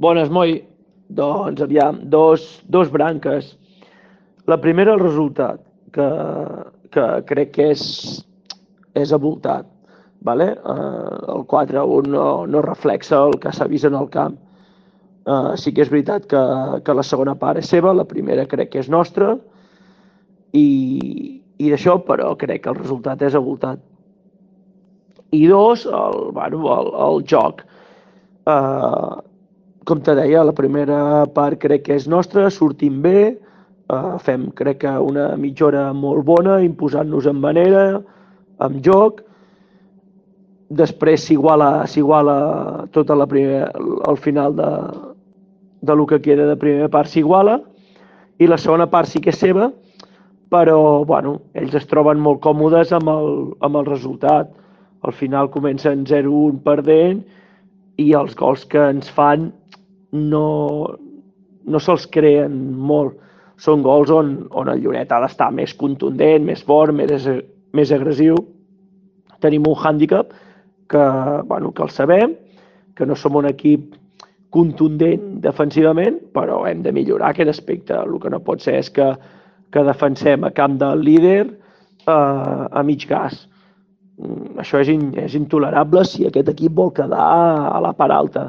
Bones, Moi. Doncs, aviam, dos, dos branques. La primera, el resultat, que, que crec que és, és avoltat. Vale? Eh, el 4-1 no, no reflexa el que s'ha vist en el camp. Eh, sí que és veritat que, que la segona part és seva, la primera crec que és nostra, i, i d'això, però crec que el resultat és avoltat. I dos, el, bueno, el, el joc. Eh, com te deia, la primera part crec que és nostra, sortim bé, eh, fem crec que una mitja hora molt bona, imposant-nos en manera, amb joc, després s'iguala tota la primera, al final de, de lo que queda de primera part s'iguala, i la segona part sí que és seva, però bueno, ells es troben molt còmodes amb el, amb el resultat. Al final comencen 0-1 perdent i els gols que ens fan no, no se'ls creen molt. Són gols on, on el Lloret ha d'estar més contundent, més fort, més, més agressiu. Tenim un hàndicap que, bueno, que el sabem, que no som un equip contundent defensivament, però hem de millorar aquest aspecte. El que no pot ser és que, que defensem a camp del líder eh, a mig gas. Mm, això és, in, és intolerable si aquest equip vol quedar a la part alta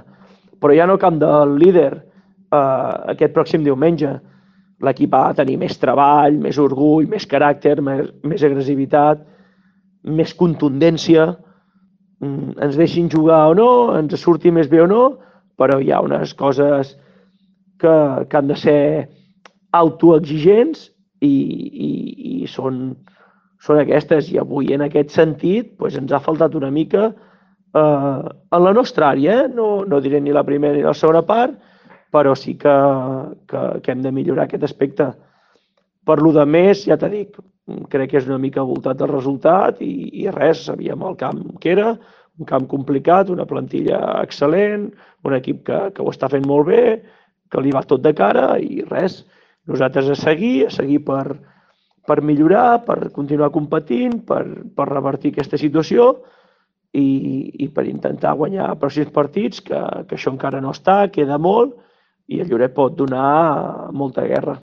però ja no camp del líder eh, aquest pròxim diumenge. L'equip ha de tenir més treball, més orgull, més caràcter, més, més agressivitat, més contundència, mm, ens deixin jugar o no, ens surti més bé o no, però hi ha unes coses que, que han de ser autoexigents i, i, i són, són aquestes. I avui, en aquest sentit, doncs ens ha faltat una mica eh, en la nostra àrea, eh? no, no diré ni la primera ni la segona part, però sí que, que, que hem de millorar aquest aspecte. Per lo de més, ja t'he dit, crec que és una mica voltat del resultat i, i res, sabíem el camp que era, un camp complicat, una plantilla excel·lent, un equip que, que ho està fent molt bé, que li va tot de cara i res, nosaltres a seguir, a seguir per, per millorar, per continuar competint, per, per revertir aquesta situació i, i per intentar guanyar pròxims partits, que, que això encara no està, queda molt, i el Lloret pot donar molta guerra.